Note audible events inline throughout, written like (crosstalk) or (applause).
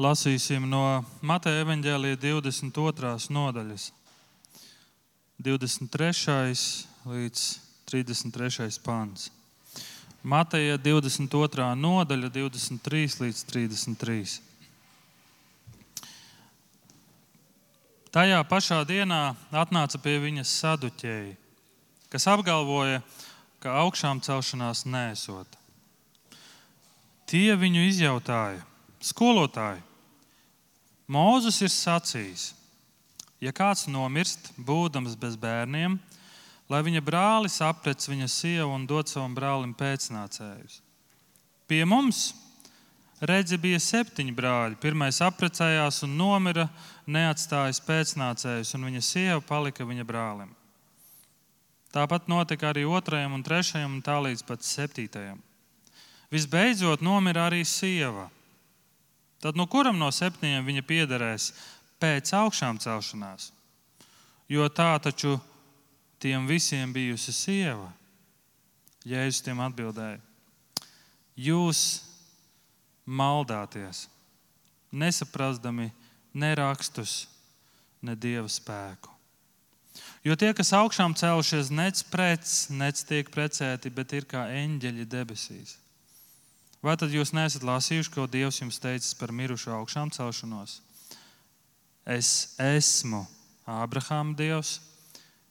Lasīsim no Mateja evaņģēlīja 22. nodaļas, 23. līdz 33. pāns. Mateja 22. nodaļa, 23 līdz 33. Tajā pašā dienā atnāca pie viņas saduķēji, kas apgalvoja, ka augšām celšanās nesot. Tie viņu izjautāja Skolotāji, Mūzis ir sacījis, ja kāds nomirst, būdams bez bērniem, lai viņa brālis aprec viņa sievu un dod savam brālim pēcnācējus. Pie mums redzi bija septiņi brāļi. Pirmais apprecējās un nomira, neatstājis pēcnācējus, un viņa sieva palika viņa brālim. Tāpat notika arī otrajam un trešajam, un tā līdz pat septītajam. Visbeidzot, nomira arī sieva Tad no kuram no septiņiem viņa piederēs pēc augšām celšanās? Jo tā taču tiem visiem bijusi sieva. Jēzus tiem atbildēja: Jūs maldāties, nesaprastami ne rakstus, ne dieva spēku. Jo tie, kas augšām cēlušies, nec prec, nec tiek precēti, bet ir kā eņģeļi debesīs. Vai tad jūs neesat lasījuši, ko Dievs jums teicis par mirušo augšām celšanos? Es esmu Ābrahāma Dievs,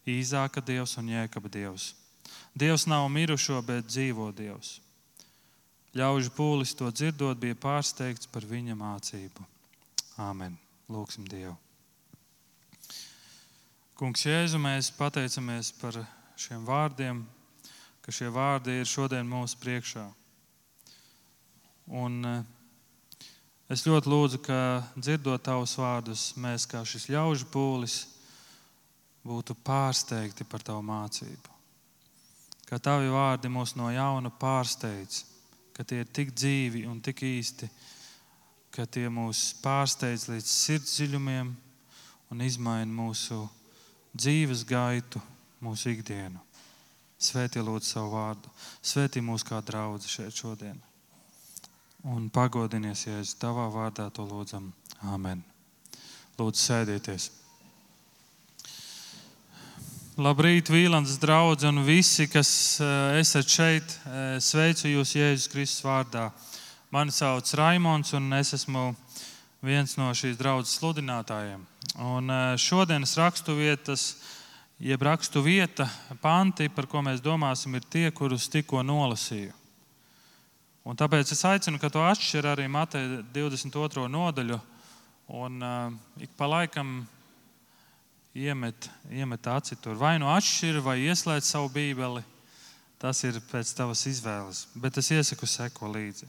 Īzāka Dievs un Jēkaba Dievs. Dievs nav mirušo, bet dzīvo Dievs. Ļaužu pūlis to dzirdot, bija pārsteigts par viņa mācību. Āmen. Lūksim Dievu. Kungs, Jēzu, mēs pateicamies par šiem vārdiem, ka šie vārdi ir šodien mūsu priekšā. Un eh, es ļoti lūdzu, ka dzirdot tavus vārdus, mēs kā šis ļaužu pūlis būtu pārsteigti par tavu mācību. Ka tavi vārdi mūs no jauna pārsteidz, ka tie ir tik dzīvi un tik īsti, ka tie mūs pārsteidz līdz sirds dziļumiem un izmaina mūsu dzīves gaitu, mūsu ikdienu. Svētī lūdzu savu vārdu, svētī mūs kā draugu šeit šodien un pagodinies, es tavā vārdā to lūdzam. Āmen. Lūdzu, sēdieties. Labrīt, Vīlāns draugs un visi, kas eh, esat šeit. Eh, sveicu jūs Jēzus Kristus vārdā. Mani sauc Raimons un es esmu viens no šīs draudzes sludinātājiem. Un eh, šodienas rakstu vietas, jeb rakstu vieta, panti, par ko mēs domāsim, ir tie, kurus tikko nolasīju. Un tāpēc es aicinu, ka tu atšķir arī Mateja 22. nodaļu un uh, ik pa laikam iemet, iemet aci tur. Vai nu atšķir, vai ieslēdz savu bībeli. Tas ir pēc tavas izvēles. Bet es iesaku seko līdzi.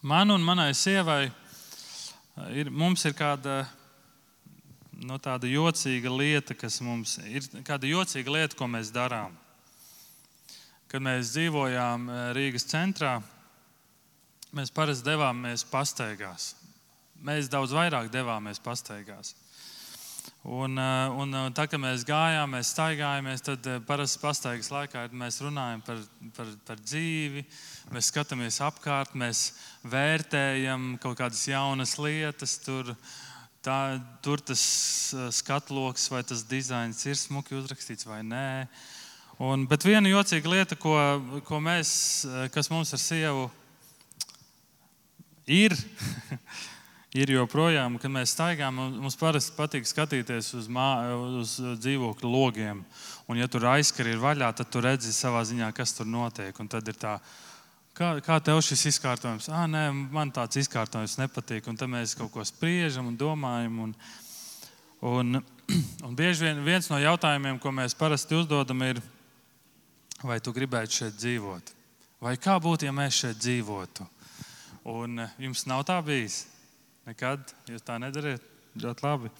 Man un manai sievai ir, mums ir kāda, no nu, tāda jocīga lieta, kas mums ir, kāda jocīga lieta, ko mēs darām kad mēs dzīvojām eh, Rīgas centrā, mēs parasti devāmies pastaigās. Mēs daudz vairāk devāmies pastaigās. Un, eh, un eh, tā kā mēs gājām, mēs staigājāmies, tad parasti pastaigas laikā mēs runājam par, par, par dzīvi, mēs skatāmies apkārt, mēs vērtējam kaut kādas jaunas lietas. Tur, tā, tur tas skatloks vai tas dizains ir smuki uzrakstīts vai nē. Un, bet viena jocīga lieta, ko, ko mēs, kas mums ar sievu ir, (laughs) ir joprojām, kad mēs staigājam, mums parasti patīk skatīties uz, mā, uz dzīvokļu logiem. Un, ja tur aizkari ir vaļā, tad tu redzi savā ziņā, kas tur notiek. Un tad ir tā, kā, kā tev šis izkārtojums? Ah, nē, man tāds izkārtojums nepatīk. Un tad mēs kaut ko spriežam un domājam. Un, un, (clears throat) un bieži vien viens no jautājumiem, ko mēs parasti uzdodam, ir, vai tu gribētu šeit dzīvot? Vai kā būtu, ja mēs šeit dzīvotu? Un eh, jums nav tā bijis? Nekad jūs tā nedariet? Ļoti labi.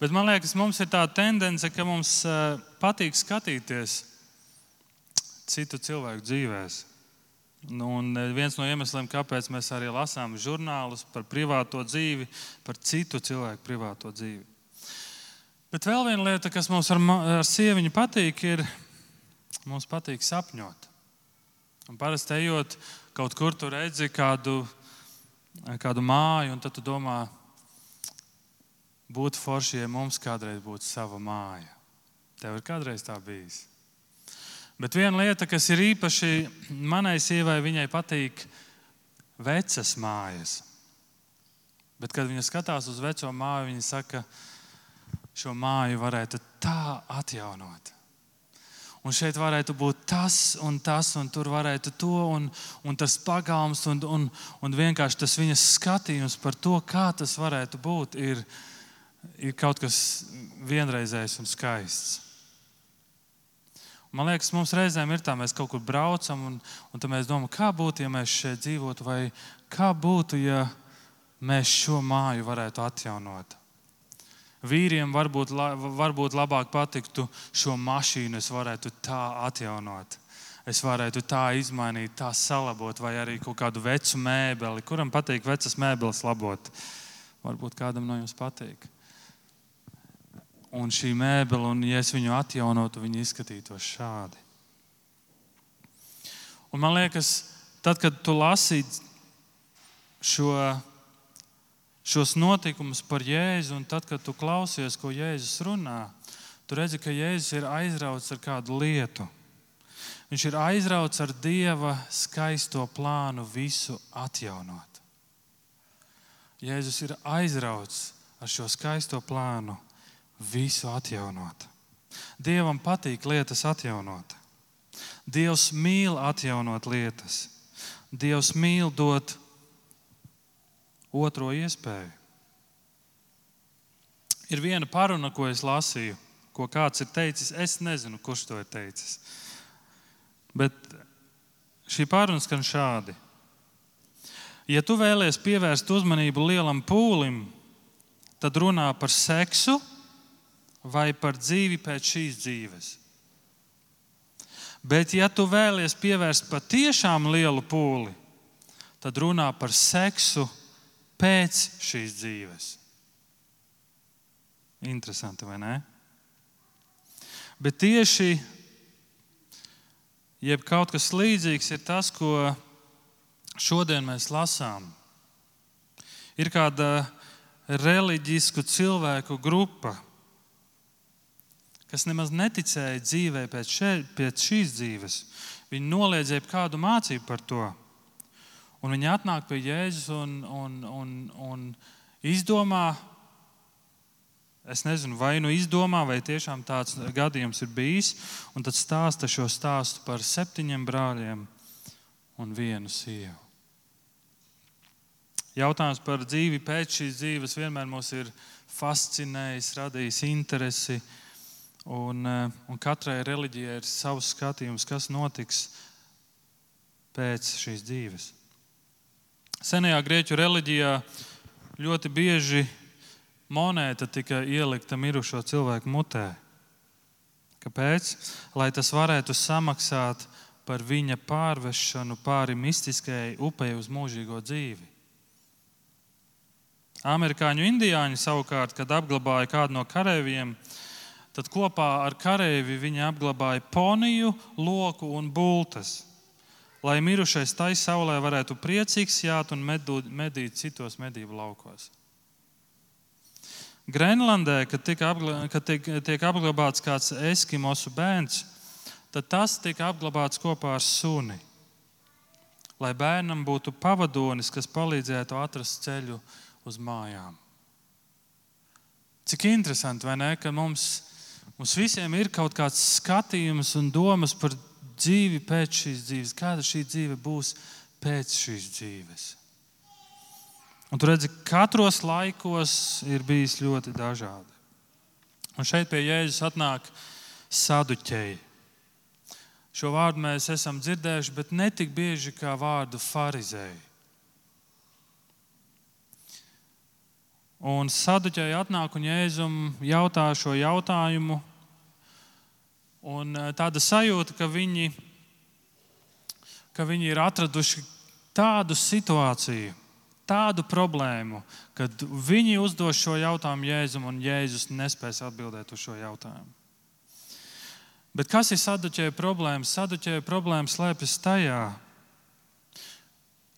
Bet man liekas, mums ir tā tendence, ka mums uh, patīk skatīties citu cilvēku dzīvēm. Nu, un eh, viens no iemesliem, kāpēc mēs arī lasām žurnālus par privāto dzīvi, par citu cilvēku privāto dzīvi. Bet vēl viena lieta, kas mums ar, ar sieviņu patīk, ir Mums patīk sapņot. Un parasti ejot kaut kur, tur redzi kādu kādu māju, un tad tu domā, būtu forši, ja mums kādreiz būtu sava māja. Tev ir kādreiz tā bijis. Bet viena lieta, kas ir īpaši manai sievai, viņai patīk vecas mājas. Bet, kad viņa skatās uz veco māju, viņa saka, šo māju varētu tā atjaunot. Un šeit varētu būt tas un tas, un tur varētu to, un, un tas pagalms, un, un, un vienkārši tas viņas skatījums par to, kā tas varētu būt, ir, ir kaut kas vienreizējs un skaists. Man liekas, mums reizēm ir tā, mēs kaut kur braucam, un, un tad mēs domājam, kā būtu, ja mēs šeit dzīvotu, vai kā būtu, ja mēs šo māju varētu atjaunot. Vīriem varbūt, varbūt labāk patiktu šo mašīnu, es varētu tā atjaunot. Es varētu tā izmainīt, tā salabot, vai arī kaut kādu vecu mēbeli. Kuram patīk vecas mēbeles labot? Varbūt kādam no jums patīk. Un šī mēbele, un ja es viņu atjaunotu, viņa izskatītos šādi. Un man liekas, tad, kad tu lasīji šo šos notikumus par Jēzu, un tad, kad tu klausies, ko Jēzus runā, tu redzi, ka Jēzus ir aizrauts ar kādu lietu. Viņš ir aizrauts ar Dieva skaisto plānu visu atjaunot. Jēzus ir aizrauts ar šo skaisto plānu visu atjaunot. Dievam patīk lietas atjaunot. Dievs mīl atjaunot lietas. Dievs mīl dot otro iespēju. Ir viena paruna, ko es lasīju, ko kāds ir teicis. Es nezinu, kurš to ir teicis. Bet šī paruna skan šādi. Ja tu vēlies pievērst uzmanību lielam pūlim, tad runā par seksu vai par dzīvi pēc šīs dzīves. Bet, ja tu vēlies pievērst patiešām lielu pūli, tad runā par seksu pēc šīs dzīves. Interesanti, vai ne? Bet tieši jeb kaut kas līdzīgs ir tas, ko šodien mēs lasām. Ir kāda reliģisku cilvēku grupa, kas nemaz neticēja dzīvē pēc, še, pēc šīs dzīves. Viņi noliedzēja kādu mācību par to. Un viņi atnāk pie Jēzus un, un, un, un izdomā, es nezinu, vai nu izdomā, vai tiešām tāds gadījums ir bijis, un tad stāsta šo stāstu par septiņiem brāļiem un vienu sievu. Jautājums par dzīvi pēc šīs dzīves vienmēr mūs ir fascinējis, radījis interesi. Un, un katrai reliģijai ir savs skatījums, kas notiks pēc šīs dzīves. Senajā grieķu reliģijā ļoti bieži monēta tika ielikta mirušo cilvēku mutē. Kāpēc? Lai tas varētu samaksāt par viņa pārvešanu pāri mistiskajai upei uz mūžīgo dzīvi. Amerikāņu indiāņi savukārt, kad apglabāja kādu no kareiviem, tad kopā ar kareivi viņi apglabāja poniju, loku un bultas lai mirušais tai saulē varētu priecīgs jāt un medīt citos medību laukos. Grenlandē, kad, apglabā, kad tiek, tiek apglabāts kāds eskimosu bērns, tad tas tika apglabāts kopā ar suni. Lai bērnam būtu pavadonis, kas palīdzētu atrast ceļu uz mājām. Cik interesanti, vai ne? Ka mums, mums visiem ir kaut kāds skatījums un domas par dzīvi pēc šīs dzīves, kāda šī dzīve būs pēc šīs dzīves. Un tur redzi, katros laikos ir bijis ļoti dažādi. Un šeit pie Jēzus atnāk saduķēji. Šo vārdu mēs esam dzirdējuši, bet ne tik bieži kā vārdu farizēji. Un saduķēji atnāk un Jēzum jautā šo jautājumu, Un eh, tāda sajūta, ka viņi, ka viņi ir atraduši tādu situāciju, tādu problēmu, kad viņi uzdos šo jautājumu Jēzum, un Jēzus nespēs atbildēt uz šo jautājumu. Bet kas ir saduķēja problēma? Saduķēja problēma slēpjas tajā,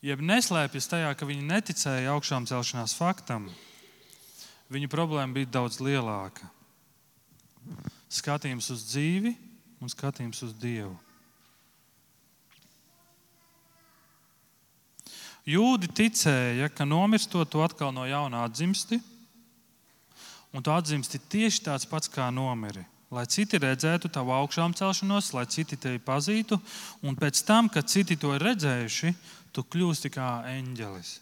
jeb neslēpjas tajā, ka viņi neticēja augšām celšanās faktam, viņu problēma bija daudz lielāka. Skatījums uz dzīvi un skatījums uz Dievu. Jūdi ticēja, ka nomirstot, tu atkal no jauna atzimsti, un tu atzimsti tieši tāds pats kā nomiri. Lai citi redzētu tavu augšām celšanos, lai citi tevi pazītu, un pēc tam, kad citi to ir redzējuši, tu kļūsti kā eņģelis.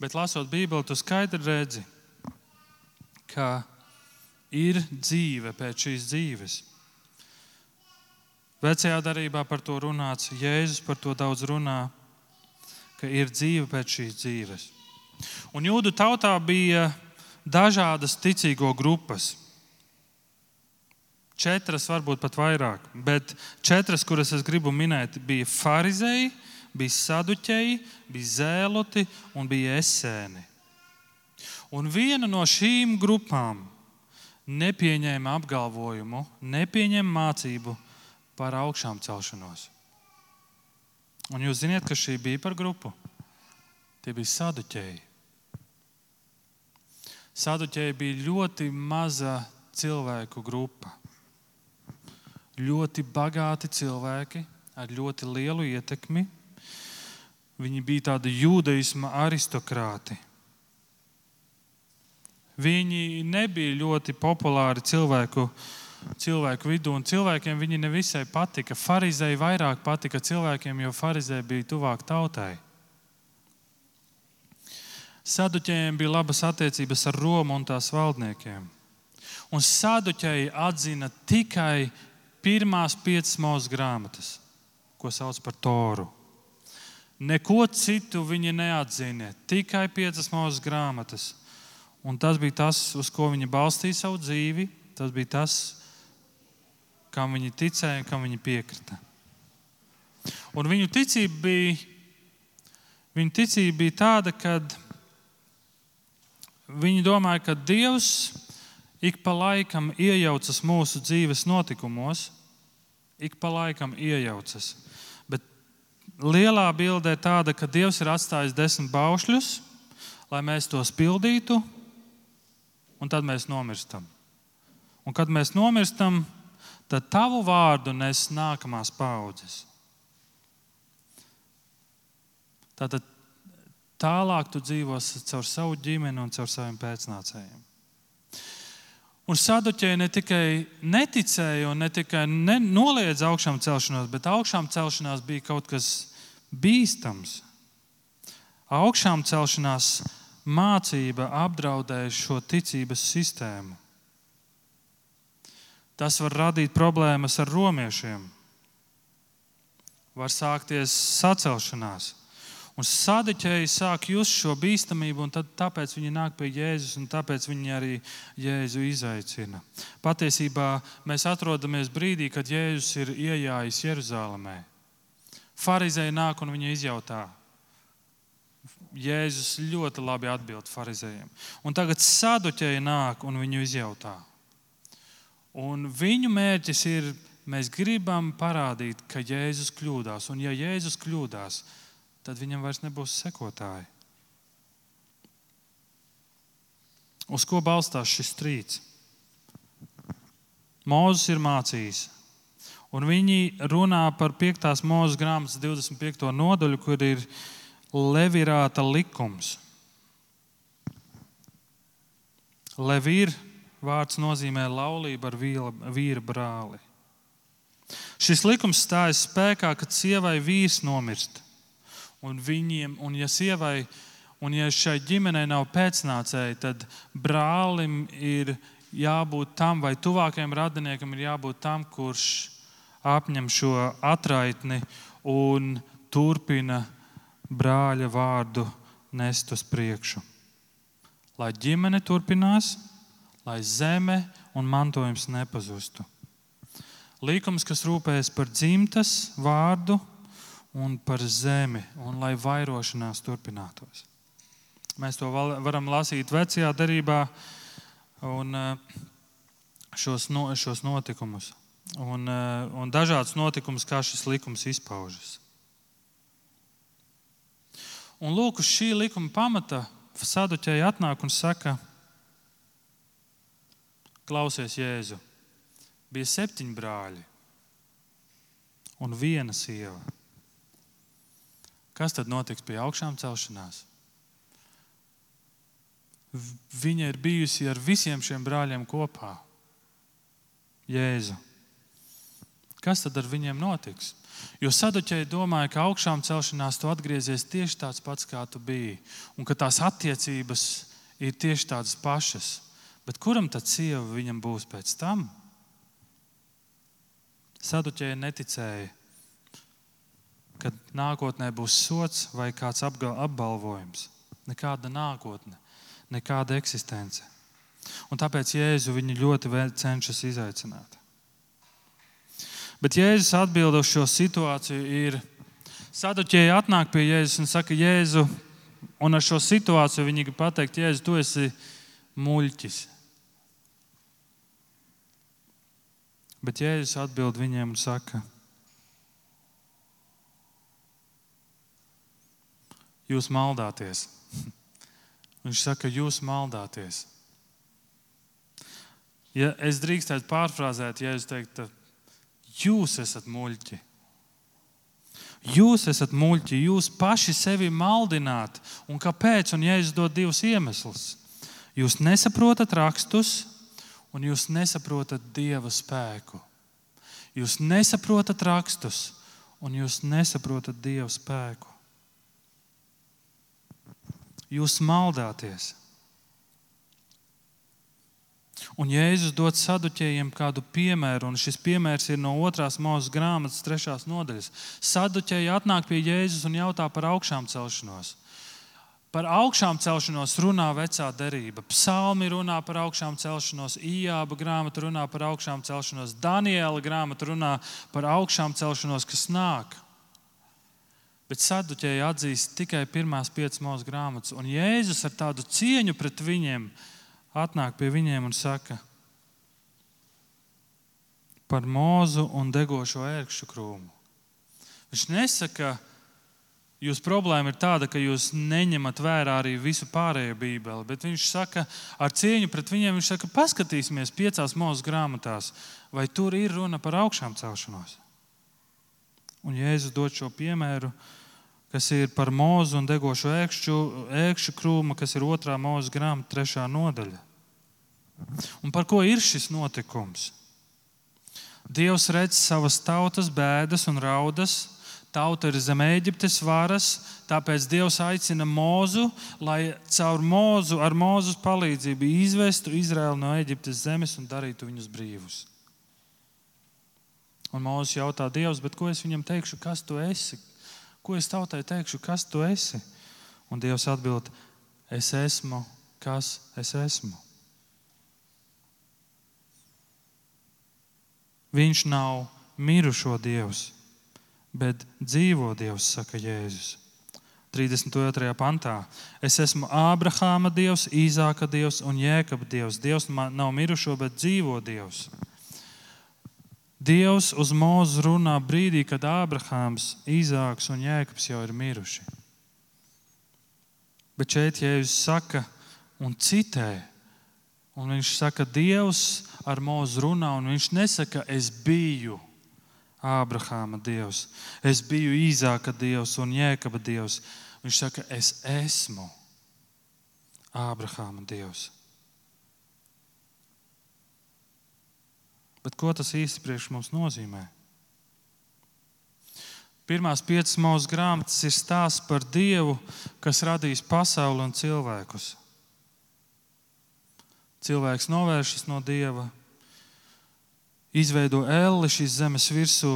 Bet, lasot Bībeli, tu skaidri redzi, ka ir dzīve pēc šīs dzīves. Vecajā darbā par to runāts, Jēzus par to daudz runā, ka ir dzīve pēc šīs dzīves. Un jūdu tautā bija dažādas ticīgo grupas. Četras, varbūt pat vairāk, bet četras, kuras es gribu minēt, bija farizēji, bija saduķeji, bija zēloti un bija esēni. Un viena no šīm grupām nepieņēma apgalvojumu, nepieņēma mācību par augšām celšanos. Un jūs zināt, kas šī bija par grupu? Tie bija saduķēji. Saduķēji bija ļoti maza cilvēku grupa. Ļoti bagāti cilvēki ar ļoti lielu ietekmi, Viņi bija tādi jūdaisma aristokrāti. Viņi nebija ļoti populāri cilvēku, cilvēku vidū, un cilvēkiem viņi nevisai patika. Pharizēji vairāk patika cilvēkiem, jo Pharizēji bija tuvāk tautai. Saduķējiem bija labas attiecības ar Romu un tās valdniekiem. Un saduķēji atzina tikai pirmās piecas mūža grāmatas, ko sauc par Toru. Neko citu viņi neatzina, tikai piecas mūža grāmatas. Un tas bija tas, uz ko viņi balstīja savu dzīvi. Tas bija tas, kam viņi ticēja un kam viņi piekrita. Un viņu ticība bija, viņu ticība bija tāda, ka viņi domāja, ka Dievs ik pa laikam iejaucas mūsu dzīves notikumos, ik pa laikam iejaucas lielā bildē tāda, ka Dievs ir atstājis desmit baušļus, lai mēs tos pildītu, un tad mēs nomirstam. Un kad mēs nomirstam, tad tavu vārdu nes nākamās paudzes. Tātad tālāk tu dzīvosi caur savu ģimeni un caur saviem pēcnācējiem. Un saduķēji ne tikai neticēja un ne tikai ne, noliedza augšām celšanos, bet augšām celšanās bija kaut kas bīstams. Augšām celšanās mācība apdraudēja šo ticības sistēmu. Tas var radīt problēmas ar romiešiem. Var sākties sacelšanās. Un sadiķēji sāk just šo bīstamību, un tad, tāpēc viņi nāk pie Jēzus, un tāpēc viņi arī Jēzu izaicina. Patiesībā mēs atrodamies brīdī, kad Jēzus ir ienācis Jeruzalemē. Pharizēji nāk un viņi izjautā. Jēzus ļoti labi atbild farizējiem. Un tagad saduķēji nāk un viņu izjautā. Un viņu mērķis ir, mēs gribam parādīt, ka Jēzus kļūdās. Un ja Jēzus kļūdās, tad tad viņam vairs nebūs sekotāji. Uz ko balstās šis strīds? Mūzis ir mācījis, un viņi runā par 5. mūža grāmatas 25. nodaļu, kur ir levirāta likums. Levīra vārds nozīmē laulību ar vīra brāli. Šis likums stājas spēkā, kad sievai vīrs nomirst un viņiem, un ja sievai, un ja šai ģimenei nav pēcnācēji, tad brālim ir jābūt tam, vai tuvākajam radiniekam ir jābūt tam, kurš apņem šo atraitni un turpina brāļa vārdu nest uz priekšu. Lai ģimene turpinās, lai zeme un mantojums nepazustu. Līkums, kas rūpējas par dzimtas vārdu, un par zemi, un lai vairošanās turpinātos. Mēs to varam lasīt vecajā derībā un eh, šos, no, šos notikumus. un, eh, un dažādas notikumus, kā šis likums izpaužas. Un lūk, uz šī likuma pamata saduķēji atnāk un saka, klausies, Jēzu, bija septiņi brāļi un viena sieva. Kas tad notiks pie augšām celšanās? Viņa ir bijusi ar visiem šiem brāļiem kopā. Jēzu. Kas tad ar viņiem notiks? Jo saduķēji domāja, ka augšām celšanās tu atgriezies tieši tāds pats, kā tu biji, un ka tās attiecības ir tieši tādas pašas. Bet kuram tad sieva viņam būs pēc tam? Saduķēji neticēja, ka nākotnē būs sots vai kāds apbalvojums. Nekāda nākotne, nekāda eksistence. Un tāpēc Jēzu viņi ļoti cenšas izaicināt. Bet Jēzus atbild uz šo situāciju. Ir saduķēji atnāk pie Jēzus un saka, Jēzu, un ar šo situāciju viņi grib pateikt, Jēzu, tu esi muļķis. Bet Jēzus atbild viņiem un saka, Jūs maldāties. (laughs) Viņš saka, jūs maldāties. Ja es drīkstētu pārfrāzēt, ja es teiktu, jūs esat muļķi. Jūs esat muļķi, jūs paši sevi maldināt. Un kāpēc? Un ja es dodu divus iemeslus. Jūs nesaprotat rakstus, un jūs nesaprotat dieva spēku. Jūs nesaprotat rakstus, un jūs nesaprotat dieva spēku. Jūs maldāties. Un Jēzus dod saduķējiem kādu piemēru, un šis piemērs ir no otrās mūža grāmatas, trešās nodaļas. Saduķēji atnāk pie Jēzus un jautā par augšām celšanos. Par augšām celšanos runā vecā derība. Psalmi runā par augšām celšanos, Ijāba grāmata runā par augšām celšanos, Daniela grāmata runā par augšām celšanos, kas nāk. Bet saduķēji atzīst tikai pirmās piecas mūža grāmatas, un Jēzus ar tādu cieņu pret viņiem atnāk pie viņiem un saka par mūzu un degošo ērkšķu krūmu. Viņš nesaka, ka Jūsu problēma ir tāda, ka jūs neņemat vērā arī visu pārējo Bībeli. Bet viņš saka, ar cieņu pret viņiem, viņš saka, paskatīsimies piecās mūža grāmatās, vai tur ir runa par augšām celšanos. Un Jēzus dod šo piemēru, kas ir par mūzu un degošo ēkšķu, ēkšķu krūmu, kas ir otrā mūža grāmata, trešā nodaļa. Un par ko ir šis notikums? Dievs redz savas tautas bēdas un raudas Tauta ir zem Eģiptes varas, tāpēc Dievs aicina Mūzu, lai caur Mūzu, ar Mūzes palīdzību izvestu Izraēlu no Eģiptes zemes un darītu viņus brīvus. Un Mūzes jautā Dievs, ko es viņam teikšu, kas tu esi? Ko es tautai teikšu, kas tu esi? Un Dievs atbild, es esmu, kas es esmu. Viņš nav mirušo Dievs bet dzīvo Dievs, saka Jēzus. 32. pantā. Es esmu Ābrahāma Dievs, Īzāka Dievs un Jēkaba Dievs. Dievs nav mirušo, bet dzīvo Dievs. Dievs uz mūzu runā brīdī, kad Ābrahāms, Īzāks un Jēkabs jau ir miruši. Bet šeit Jēzus saka un citē, un viņš saka, Dievs ar mūzu runā, un viņš nesaka, es biju. Ābrahāma Dievs, es biju Īzāka Dievs un Jēkaba Dievs. Viņš saka, es esmu Ābrahāma Dievs. Bet ko tas īsti priekš mums nozīmē? Pirmās piecas mūža grāmatas ir stāsts par Dievu, kas radīs pasauli un cilvēkus. Cilvēks novēršas no Dieva, izveido elli šīs zemes virsū,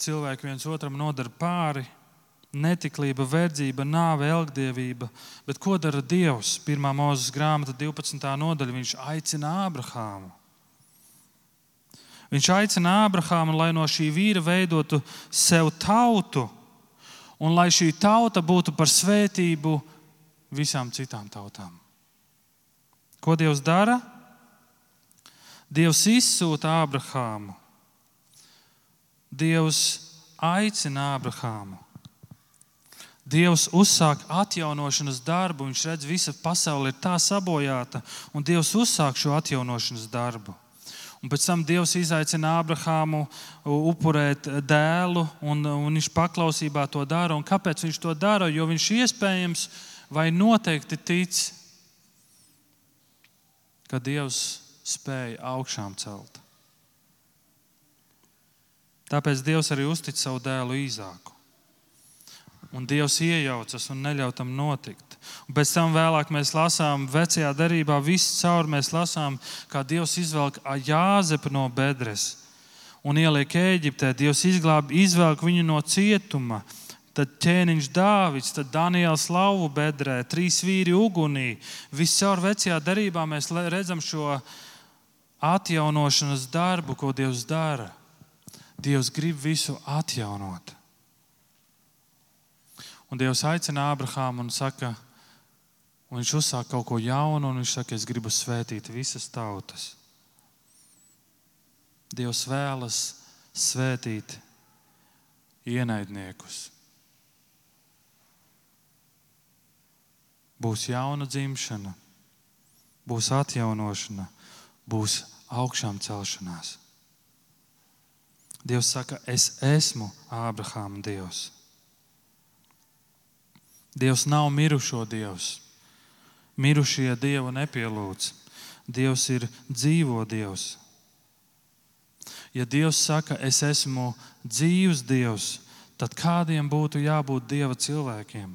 cilvēki viens otram nodara pāri. Netiklība, verdzība, nāve, elgdevība. Bet ko dara Dievs? Pirmā mūzes grāmata, 12. nodaļa. Viņš aicina Ābrahāmu. Viņš aicina Ābrahāmu, lai no šī vīra veidotu sev tautu, un lai šī tauta būtu par svētību visām citām tautām. Ko Dievs dara? Dievs izsūta Ābrahāmu Dievs aicina Abrahāmu. Dievs uzsāk atjaunošanas darbu. Viņš redz, ka visa pasaule ir tā sabojāta, un Dievs uzsāk šo atjaunošanas darbu. Un pēc tam Dievs izaicina Abrahāmu upurēt dēlu, un, un viņš paklausībā to dara. Un kāpēc viņš to dara? Jo viņš iespējams vai noteikti tic, ka Dievs spēja augšām celt. Tāpēc Dievs arī uztic savu dēlu īzāku. Un Dievs iejaucas un neļauj tam notikt. Un pēc tam vēlāk mēs lasām, vecajā darbā, visu cauri mēs lasām, kā Dievs izvelk Jāzepu no bedres un ieliek Eģiptē. Dievs izglāb, izvelk viņu no cietuma. Tad ķēniņš Dāvids, tad Daniels Lauvu bedrē, trīs vīri ugunī. Viscaur vecajā darbā mēs redzam šo atjaunošanas darbu, ko Dievs dara. Dievs grib visu atjaunot. Un Dievs aicina Ābrahāmu un saka, un viņš uzsāk kaut ko jaunu, un viņš saka, es gribu svētīt visas tautas. Dievs vēlas svētīt ienaidniekus. Būs jauna dzimšana, būs atjaunošana, būs augšām celšanās. Dievs saka, es esmu Ābrahāma Dievs. Dievs nav mirušo Dievs. Mirušie Dievu nepielūdz. Dievs ir dzīvo Dievs. Ja Dievs saka, es esmu dzīves Dievs, tad kādiem būtu jābūt Dieva cilvēkiem?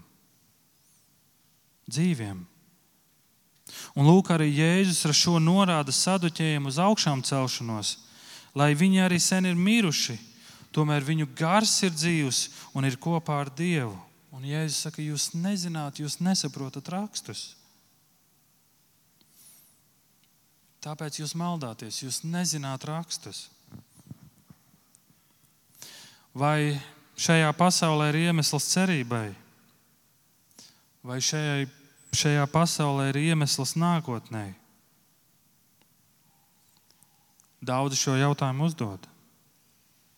Dzīviem. Un lūk, arī Jēzus ar šo norāda saduķējumu uz augšām celšanos lai viņi arī sen ir miruši, tomēr viņu gars ir dzīvs un ir kopā ar Dievu. Un Jēzus saka, jūs nezināt, jūs nesaprotat rakstus. Tāpēc jūs maldāties, jūs nezināt rakstus. Vai šajā pasaulē ir iemesls cerībai, vai šajā, šajā pasaulē ir iemesls nākotnē? Daudzi šo jautājumu uzdod.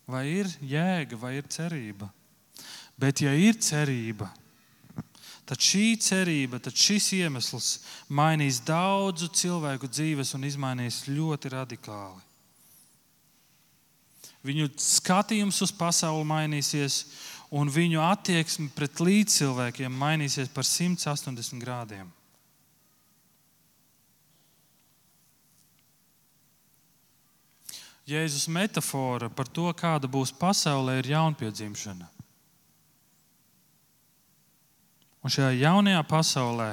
Vai ir jēga, vai ir cerība? Bet, ja ir cerība, tad šī cerība, tad šis iemesls mainīs daudzu cilvēku dzīves un izmainīs ļoti radikāli. Viņu skatījums uz pasauli mainīsies, un viņu attieksme pret līdzcilvēkiem mainīsies par 180 grādiem. Jēzus metāfora par to, kāda būs pasaulē, ir jaunpiedzimšana. Un šajā jaunajā pasaulē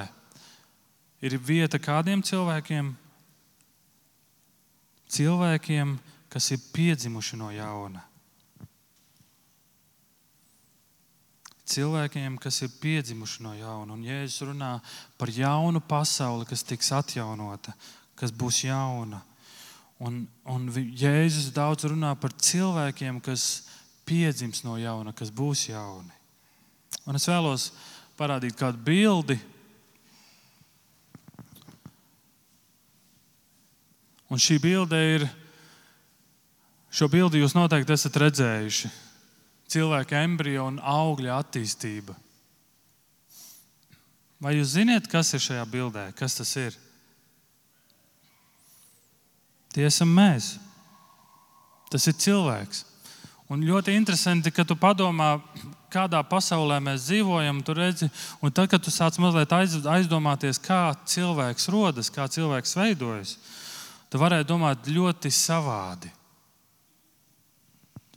ir vieta kādiem cilvēkiem, cilvēkiem, kas ir piedzimuši no jauna. Cilvēkiem, kas ir piedzimuši no jauna, un Jēzus runā par jaunu pasauli, kas tiks atjaunota, kas būs jauna. Un, un Jēzus daudz runā par cilvēkiem, kas piedzims no jauna, kas būs jauni. Un es vēlos parādīt kādu bildi. Un šī bilde ir, šo bildi jūs noteikti esat redzējuši. Cilvēka embrija un augļa attīstība. Vai jūs zināt, kas ir šajā bildē? Kas tas ir? Tie esam mēs. Tas ir cilvēks. Un ļoti interesanti, ka tu padomā, kādā pasaulē mēs dzīvojam, tu redzi, un tad, kad tu sāc mazliet aizdomāties, kā cilvēks rodas, kā cilvēks veidojas, tu varētu domāt ļoti savādi.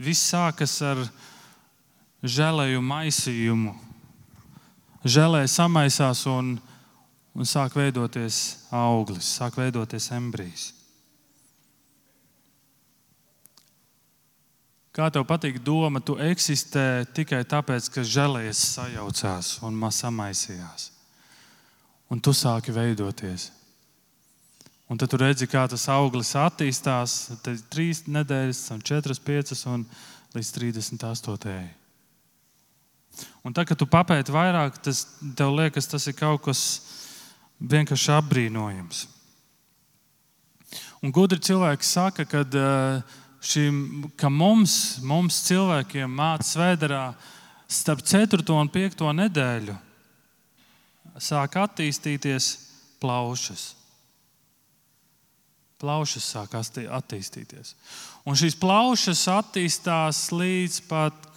Viss sākas ar žēlēju maisījumu. Žēlē samaisās un, un sāk veidoties auglis, sāk veidoties embrijs. Kā tev patīk doma, tu eksistē tikai tāpēc, ka žēlējies sajaucās un samaisījās. Un tu sāki veidoties. Un tad tu redzi, kā tas auglis attīstās. Tad ir trīs nedēļas, un četras, piecas un līdz 38. Un tad, kad tu papēti vairāk, tas tev liekas, tas ir kaut kas vienkārši apbrīnojams. Un gudri cilvēki saka, ka uh, šim, ka mums, mums cilvēkiem mācīja svētdarā starp 4 un 5 nedēļu sāk attīstīties plaušas. Plaušas sāk attīstīties. Un šīs plaušas attīstās līdz pat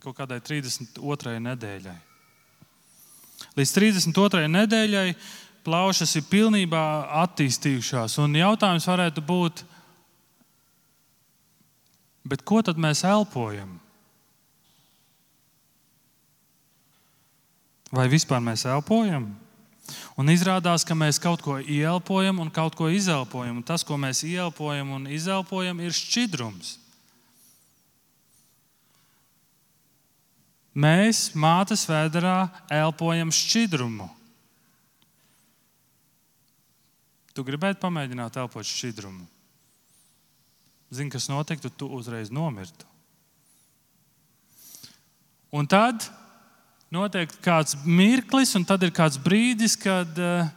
kaut kādai 32. nedēļai. Līdz 32. nedēļai plaušas ir pilnībā attīstījušās. Un jautājums varētu būt, ko tad mēs elpojam? Vai vispār mēs elpojam? Un izrādās, ka mēs kaut ko ieelpojam un kaut ko izelpojam. Un tas, ko mēs ieelpojam un izelpojam, ir šķidrums. Mēs mātes vēdā elpojam šķidrumu. Tu gribētu pamēģināt elpot šķidrumu. Zini, kas notiktu, tu uzreiz nomirtu. Un tad notiek kāds mirklis, un tad ir kāds brīdis, kad uh,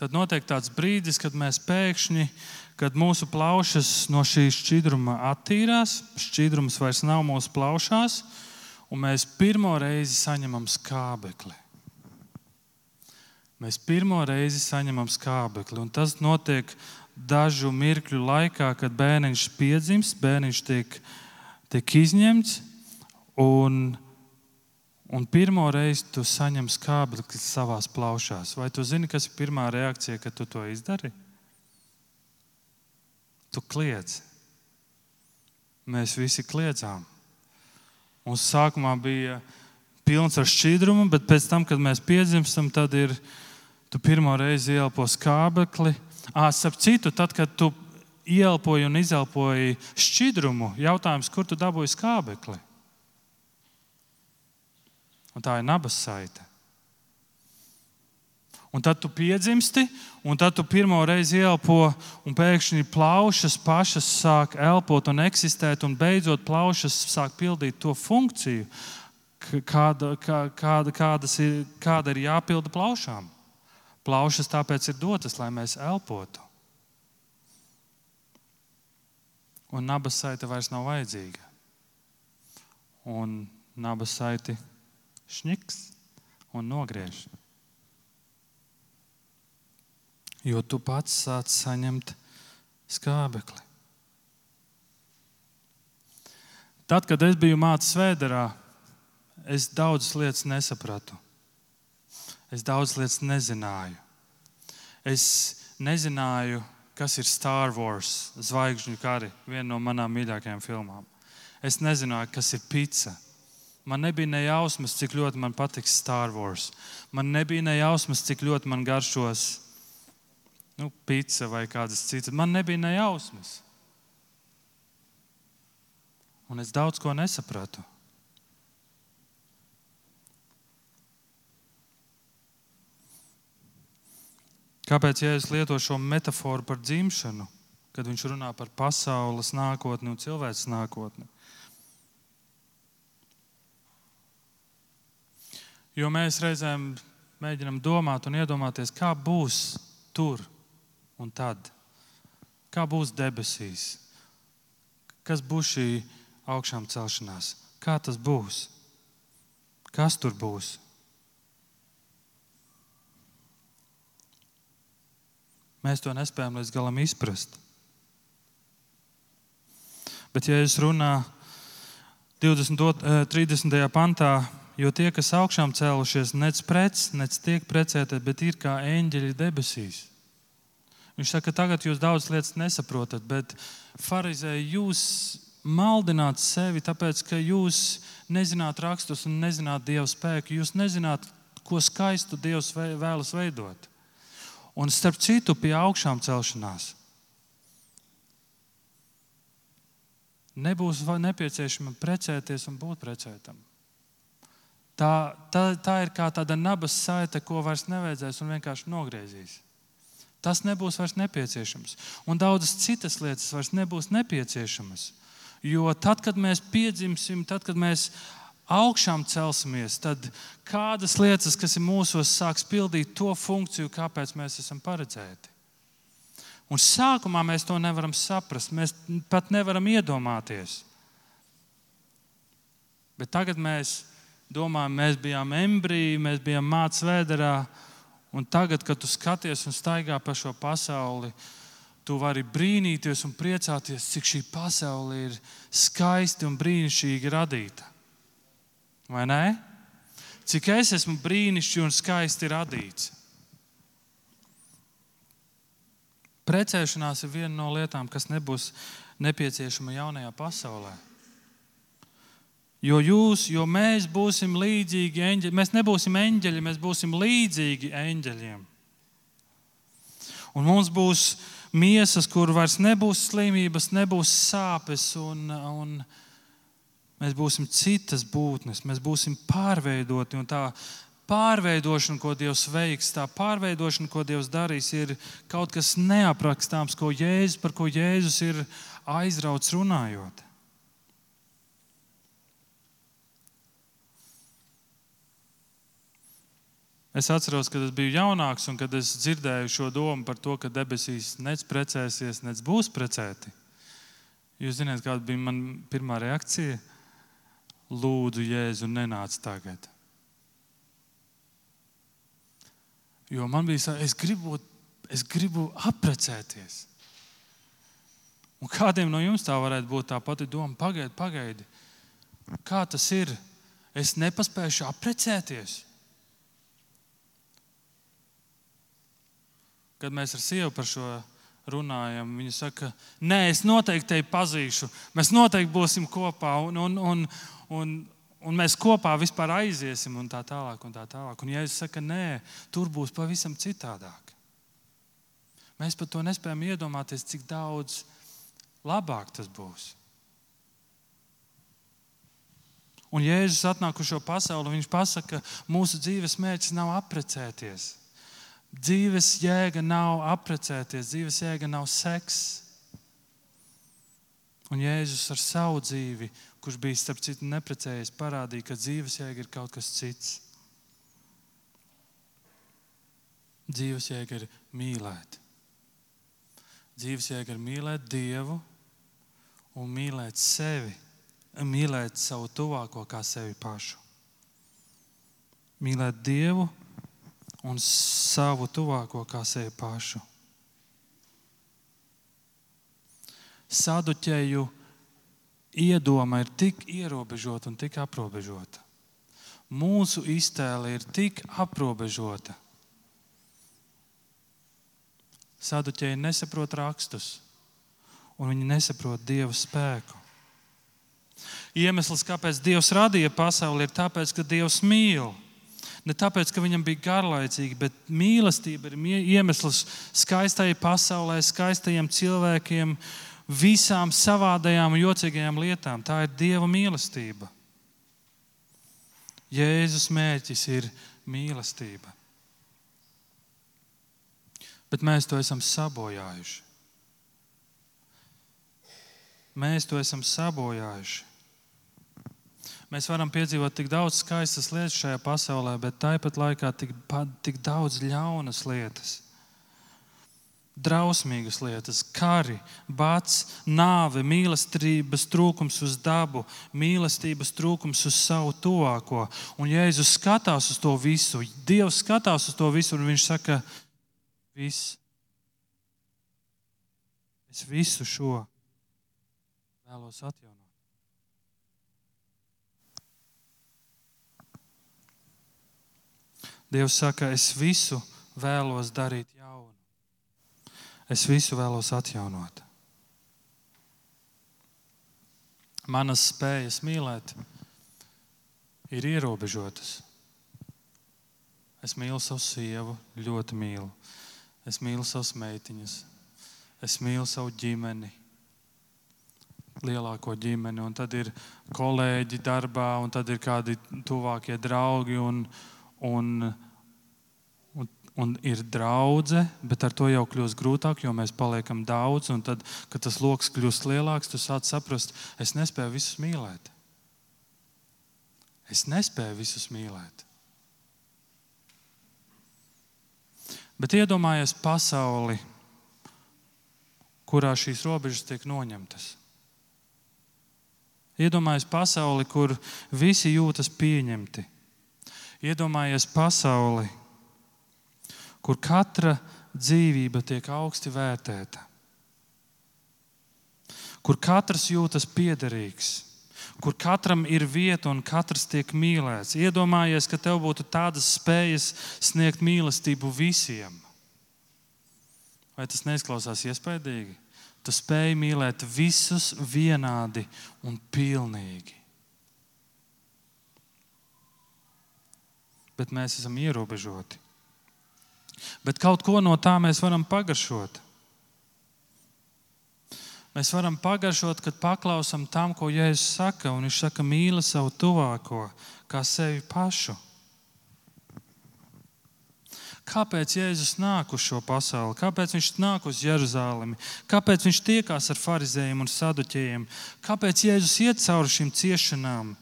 tad notiek tāds brīdis, kad mēs pēkšņi, kad mūsu plaušas no šī šķidruma attīrās, šķidrums vairs nav mūsu plaušās, un mēs pirmo reizi saņemam skābekli. Mēs pirmo reizi saņemam skābekli, un tas notiek dažu mirkļu laikā, kad bērniņš piedzimst, bērniņš tiek, tiek izņemts. Un un pirmo reizi tu saņem skābekli savā plaušās. Vai tu zini, kas ir pirmā reakcija, kad tu to izdari? Tu kliedz. Mēs visi kliedzām. Mums sākumā bija pilns ar šķidrumu, bet pēc tam, kad mēs piedzimstam, tad ir tu pirmo reizi ielpo skābekli. Ap citu, tad, kad tu ielpoji un izelpoji šķidrumu, jautājums, kur tu dabūji skābekli? Un tā ir nabas saite. Un tad tu piedzimsti, un tad tu pirmo reizi ielpo, un pēkšņi plaušas pašas sāk elpot un eksistēt, un beidzot plaušas sāk pildīt to funkciju, kāda, kā, kāda, kādas ir, kāda ir jāpilda plaušām. Plaušas tāpēc ir dotas, lai mēs elpotu. Un nabas saite vairs nav vajadzīga. Un nabas saiti šņiks un nogriež. Jo tu pats sāc saņemt skābekli. Tad, kad es biju mācīts Svētdarā, es daudzas lietas nesapratu. Es daudzas lietas nezināju. Es nezināju, kas ir Star Wars, zvaigžņu kari, viena no manām mīļākajām filmām. Es nezināju, kas ir pizza. Man nebija ne jausmas, cik ļoti man patiks Star Wars. Man nebija ne jausmas, cik ļoti man garšos nu, pizza vai kādas citas. Man nebija ne jausmas. Un es daudz ko nesapratu. Kāpēc Jēzus lieto šo metaforu par dzimšanu, kad viņš runā par pasaules nākotni un cilvēces nākotni? Jo mēs reizēm mēģinām domāt un iedomāties, kā būs tur un tad. Kā būs debesīs? Kas būs šī augšām celšanās? Kā tas būs? Kas tur būs? Mēs to nespējam līdz galam izprast. Bet, ja es runāju 30. pantā, Jo tie, kas augšām cēlušies, nec prec, nec tiek precēti, bet ir kā eņģeļi debesīs. Viņš saka, ka tagad jūs daudz lietas nesaprotat, bet farizēji jūs maldināt sevi, tāpēc ka jūs nezināt rakstus un nezināt Dieva spēku. Jūs nezināt, ko skaistu Dievs vēlas veidot. Un starp citu, pie augšām celšanās nebūs nepieciešama precēties un būt precētam. Tā, tā, tā ir kā tāda nabas saite, ko vairs nevajadzēs un vienkārši nogriezīs. Tas nebūs vairs nepieciešams. Un daudzas citas lietas vairs nebūs nepieciešamas. Jo tad, kad mēs piedzimsim, tad, kad mēs augšām celsimies, tad kādas lietas, kas ir mūsos, sāks pildīt to funkciju, kāpēc mēs esam paredzēti. Un sākumā mēs to nevaram saprast, mēs pat nevaram iedomāties. Bet tagad mēs domājam, mēs bijām embriji, mēs bijām mācību vēderā, un tagad, kad tu skaties un staigā pa šo pasauli, tu vari brīnīties un priecāties, cik šī pasaule ir skaisti un brīnišķīgi radīta. Vai ne? Cik es esmu brīnišķīgi un skaisti radīts. Precēšanās ir viena no lietām, kas nebūs nepieciešama jaunajā pasaulē. Jo jūs, jo mēs būsim līdzīgi eņģeļiem, mēs nebūsim eņģeļi, mēs būsim līdzīgi eņģeļiem. Un mums būs miesas, kur vairs nebūs slimības, nebūs sāpes, un, un mēs būsim citas būtnes, mēs būsim pārveidoti. Tā pārveidošana, ko Dievs veiks, tā pārveidošana, ko Dievs darīs, ir kaut kas neaprakstāms, ko Jēzus, par ko Jēzus ir aizrauts runājot. Es atceros, kad es biju jaunāks un kad es dzirdēju šo domu par to, ka debesīs nec precēsies, nec būs precēti. Jūs zināt, kāda bija mana pirmā reakcija? Lūdzu, Jēzu, nenāc tagad. Jo man bija, es gribu, es gribu apprecēties. Un kādiem no jums tā varētu būt tā pati doma? Pagaidi, pagaidi. Kā tas ir? Es nepaspēju apprecēties. Kad mēs ar sievu par šo runājam, viņa saka, nē, es noteikti tevi pazīšu. Mēs noteikti būsim kopā. Un, un, un, un, un mēs kopā vispār aiziesim, un tā tālāk. Un tā tālāk. Un Jēzus saka, nē, tur būs pavisam citādāk. Mēs par to nespējam iedomāties, cik daudz labāk tas būs. Un Jēzus atnāk uz šo pasauli, viņš pasaka, ka mūsu dzīves mērķis nav apprecēties. Dzīves jēga nav apprecēties, dzīves jēga nav seks. Un Jēzus ar savu dzīvi kurš bija starp citu neprecējies, parādīja, ka dzīves jēga ir kaut kas cits. Dzīves jēga ir mīlēt. Dzīves jēga ir mīlēt Dievu un mīlēt sevi, mīlēt savu tuvāko kā sevi pašu. Mīlēt Dievu un savu tuvāko kā sevi pašu. Saduķēju iedoma ir tik ierobežota un tik aprobežota. Mūsu iztēle ir tik aprobežota. Saduķēji nesaprot rakstus, un viņi nesaprot Dieva spēku. Iemesls, kāpēc Dievs radīja pasauli, ir tāpēc, ka Dievs mīl. Ne tāpēc, ka viņam bija garlaicīgi, bet mīlestība ir iemesls skaistai pasaulē, skaistajiem cilvēkiem, visām savādajām un jocīgajām lietām. Tā ir Dieva mīlestība. Jēzus mērķis ir mīlestība. Bet mēs to esam sabojājuši. Mēs to esam sabojājuši. Mēs varam piedzīvot tik daudz skaistas lietas šajā pasaulē, bet tāpat laikā tik, tik daudz ļaunas lietas drausmīgas lietas, kari, bats, nāve, mīlestības trūkums uz dabu, mīlestības trūkums uz savu tuvāko. Un Jēzus skatās uz to visu, Dievs skatās uz to visu, un Viņš saka, viss. Es visu šo vēlos atjaunot. Dievs saka, es visu vēlos darīt jaunu. Es visu vēlos atjaunot. Manas spējas mīlēt ir ierobežotas. Es mīlu savu sievu, ļoti mīlu. Es mīlu savas meitiņas, es mīlu savu ģimeni, lielāko ģimeni, un tad ir kolēģi darbā, un tad ir kādi tuvākie draugi. Un, un un ir draudzene, bet ar to jau kļūst grūtāk, jo mēs paliekam daudz. Un tad, kad tas lokus kļūst lielāks, tu sāc saprast, es nespēju visus mīlēt. Es nespēju visus mīlēt. Bet iedomājies pasauli, kurā šīs robežas tiek noņemtas. Iedomājies pasauli, kur visi jūtas pieņemti. Iedomājies pasauli, kur katra dzīvība tiek augsti vērtēta, kur katrs jūtas piederīgs, kur katram ir vieta un katrs tiek mīlēts. Iedomājies, ka tev būtu tādas spējas sniegt mīlestību visiem. Vai tas neizklausās iespaidīgi? Tu spēj mīlēt visus vienādi un pilnīgi. Bet mēs esam ierobežoti. Bet kaut ko no tā mēs varam pagaršot. Mēs varam pagaršot, kad paklausām tam, ko Jēzus saka. Viņš saka, mīli savu tuvāko kā sevi pašu. Kāpēc Jēzus nāk uz šo pasauli? Kāpēc viņš nāk uz Jeruzalemi? Kāpēc viņš tiekās ar farizējiem un saduķiem? Kāpēc Jēzus iet cauri šīm ciešanām?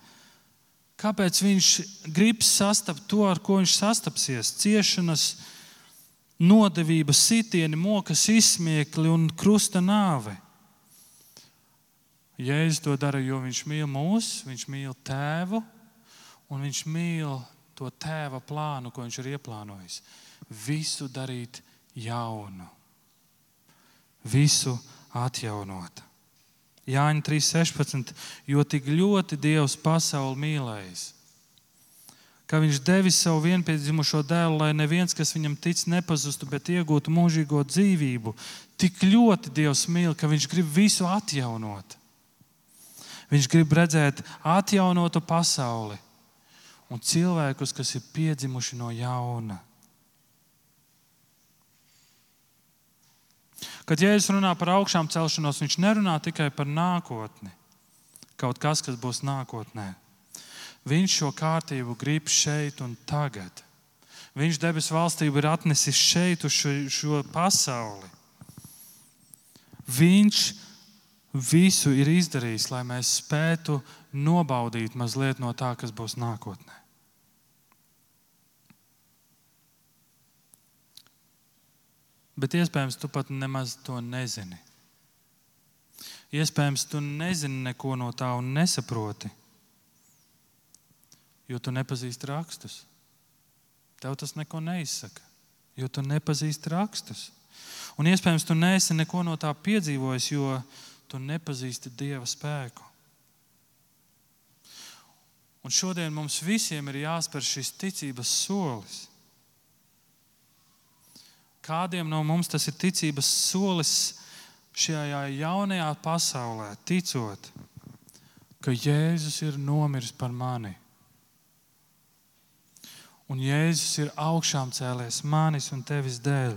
Kāpēc viņš grib sastapt to, ar ko viņš sastapsies? Ciešanas, nodevība, sitieni, mokas, izsmiekli un krusta nāve. Jēzus to dara, jo viņš mīl mūs, viņš mīl tēvu un viņš mīl to tēva plānu, ko viņš ir ieplānojis. Visu darīt jaunu, visu atjaunot. Jāņa 3.16. Jo tik ļoti Dievs pasauli mīlējis, ka Viņš devis savu vienpiedzimušo dēlu, lai neviens, kas viņam tic, nepazustu, bet iegūtu mūžīgo dzīvību. Tik ļoti Dievs mīl, ka Viņš grib visu atjaunot. Viņš grib redzēt atjaunotu pasauli un cilvēkus, kas ir piedzimuši no jauna. Kad Jēzus runā par augšām celšanos, viņš nerunā tikai par nākotni, kaut kas, kas būs nākotnē. Viņš šo kārtību grib šeit un tagad. Viņš debesu valstību ir atnesis šeit, uz šo, šo pasauli. Viņš visu ir izdarījis, lai mēs spētu nobaudīt mazliet no tā, kas būs nākotnē. Bet iespējams, tu pat nemaz to nezini. Iespējams, tu nezini neko no tā un nesaproti, jo tu nepazīsti rakstus. Tev tas neko neizsaka, jo tu nepazīsti rakstus. Un iespējams, tu neesi neko no tā piedzīvojis, jo tu nepazīsti Dieva spēku. Un šodien mums visiem ir jāspēr šis ticības solis. Kādiem no mums tas ir ticības solis šajā jaunajā pasaulē, ticot, ka Jēzus ir nomiris par mani. Un Jēzus ir augšām cēlēs manis un tevis dēļ.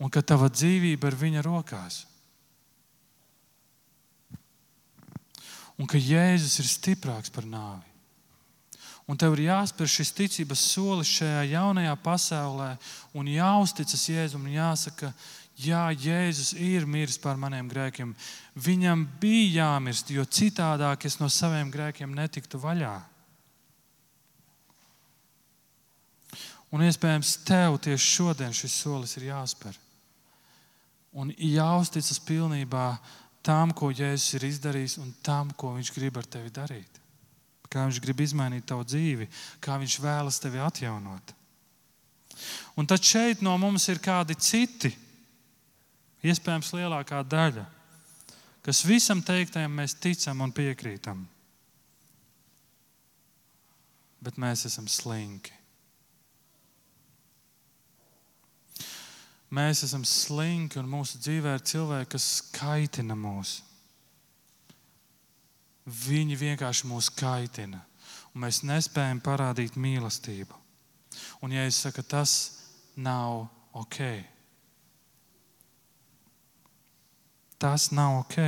Un ka tava dzīvība ir viņa rokās. un ka Jēzus ir stiprāks par nāvi. Un tev ir jāspēr šis ticības solis šajā jaunajā pasaulē, un jāuzticas Jēzum, un jāsaka, jā, Jēzus ir miris par maniem grēkiem. Viņam bija jāmirst, jo citādāk es no saviem grēkiem netiktu vaļā. Un iespējams, tev tieši šodien šis solis ir jāspēr. Un jāuzticas pilnībā tam, ko Jēzus ir izdarījis, un tam, ko Viņš grib ar tevi darīt. Kā Viņš grib izmainīt tavu dzīvi, kā Viņš vēlas tevi atjaunot. Un tad šeit no mums ir kādi citi, iespējams, lielākā daļa, kas visam teiktajam mēs ticam un piekrītam. Bet mēs esam slinki. Mēs esam slinki un mūsu dzīvē ir cilvēki, kas kaitina mūs. Viņi vienkārši mūs kaitina, un mēs nespējam parādīt mīlestību. Un, ja es saku, tas nav ok, tas nav ok.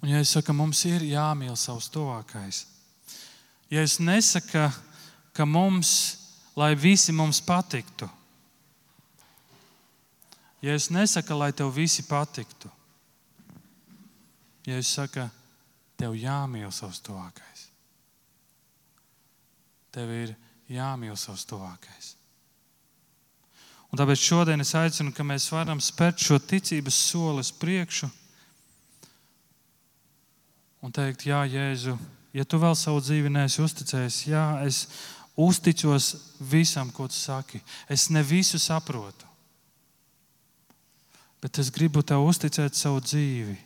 Un, ja es saku, mums ir jāmīl savs tuvākais, ja es nesaku, ka mums, lai visi mums patiktu, Ja es nesaku, lai tev visi patiktu, ja es saku, tev jāmīl savs tuvākais, tev ir jāmīl savs tuvākais. Un tāpēc šodien es aicinu, ka mēs varam spērt šo ticības soli uz priekšu un teikt, Jā, Jēzu, ja tu vēl savu dzīvi neesi uzticējis, jā, es uzticos visam, ko tu saki. Es ne visu saprotu, bet es gribu tev uzticēt savu dzīvi.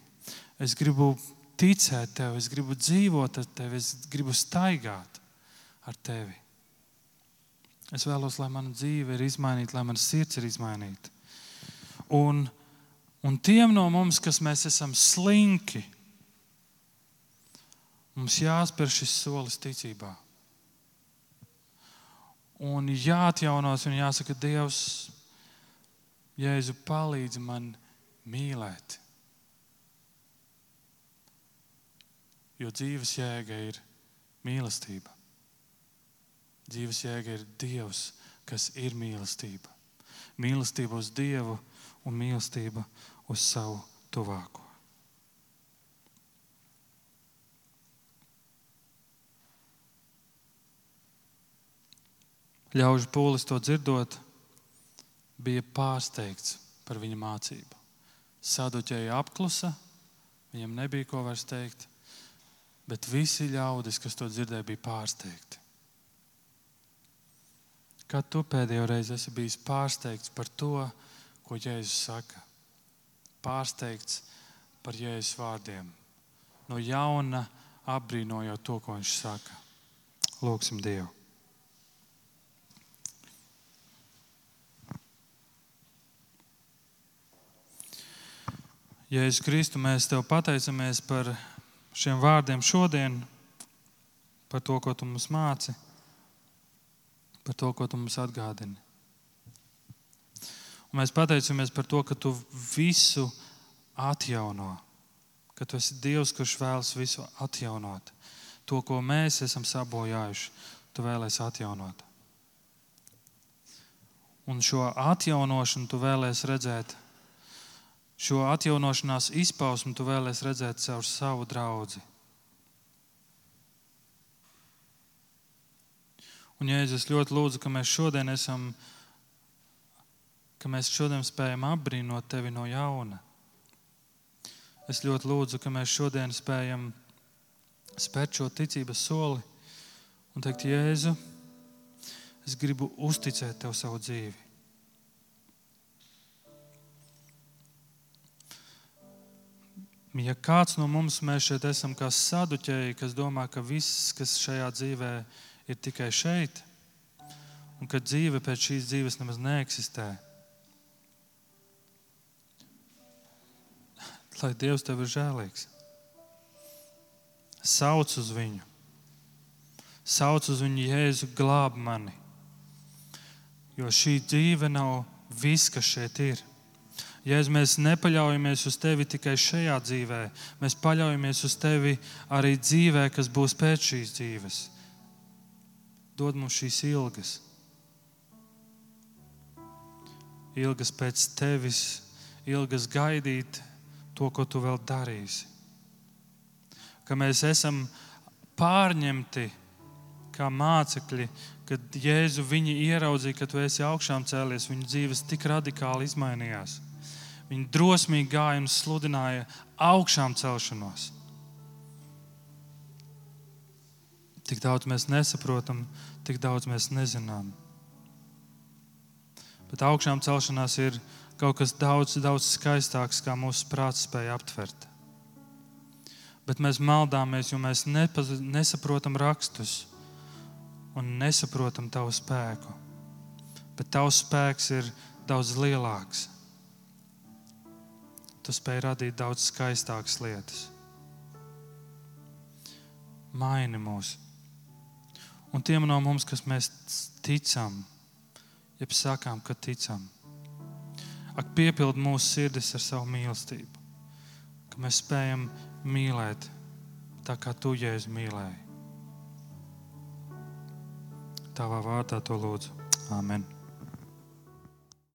Es gribu ticēt tev, es gribu dzīvot ar tevi, es gribu staigāt ar tevi. Es vēlos, lai mana dzīve ir izmainīta, lai mana sirds ir izmainīta. Un, un tiem no mums, kas mēs esam slinki, mums jāspēr šis solis ticībā. Un jāatjaunos un jāsaka, Dievs, Jēzu, palīdzi man mīlēt. Jo dzīves jēga ir mīlestība. Dzīves jēga ir Dievs, kas ir mīlestība. Mīlestība uz Dievu un mīlestība uz savu tuvāko. Ļaužu pūlis to dzirdot, bija pārsteigts par viņa mācību. Saduķēja apklusa, viņam nebija ko vairs teikt, bet visi ļaudis, kas to dzirdēja, bija pārsteigti. Kad tu pēdējo reizi esi bijis pārsteigts par to, ko Jēzus saka? Pārsteigts par Jēzus vārdiem, no jauna apbrīnojot to, ko viņš saka. Lūksim Dievu! Jēzus Kristu, mēs tev pateicamies par šiem vārdiem šodien, par to, ko tu mums māci par to, ko tu mums atgādini. Un mēs pateicamies par to, ka tu visu atjauno, ka tu esi Dievs, kurš vēlas visu atjaunot. To, ko mēs esam sabojājuši, tu vēlēsi atjaunot. Un šo atjaunošanu tu vēlēsi redzēt, šo atjaunošanās izpausmu tu vēlēsi redzēt caur savu draugu. Un, ja es ļoti lūdzu, ka mēs šodien esam, ka mēs šodien spējam apbrīnot tevi no jauna. Es ļoti lūdzu, ka mēs šodien spējam spērt šo ticības soli un teikt, Jēzu, es gribu uzticēt tev savu dzīvi. Ja kāds no mums šeit esam kā saduķēji, kas domā, ka viss, kas šajā dzīvē ir, tikai šeit, un ka dzīve pēc šīs dzīves nemaz neeksistē. Lai Dievs tev ir žēlīgs. Sauc uz viņu. Sauc uz viņu, Jēzu, glāb mani. Jo šī dzīve nav viss, kas šeit ir. Jēzus, mēs nepaļaujamies uz tevi tikai šajā dzīvē, mēs paļaujamies uz tevi arī dzīvē, kas būs pēc šīs dzīves dod mums šīs ilgas. Ilgas pēc tevis, ilgas gaidīt to, ko tu vēl darīsi. Ka mēs esam pārņemti kā mācekļi, kad Jēzu viņi ieraudzīja, ka tu esi augšām cēlies, viņu dzīves tik radikāli izmainījās. Viņi drosmīgi gāja un sludināja augšām celšanos. Tik daudz mēs nesaprotam, tik daudz mēs nezinām. Bet augšām celšanās ir kaut kas daudz, daudz skaistāks, kā mūsu prāts spēja aptvert. Bet mēs maldāmies, jo mēs nepaz, nesaprotam rakstus un nesaprotam tavu spēku. Bet tavs spēks ir daudz lielāks. Tu spēj radīt daudz skaistākas lietas. Maini mūsu un tiem no mums, kas mēs ticam, jeb sakām, ka ticam. Ak, piepild mūsu sirdis ar savu mīlestību, ka mēs spējam mīlēt tā, kā tu jēdzi mīlēji. Tavā vārdā to lūdzu. Amen.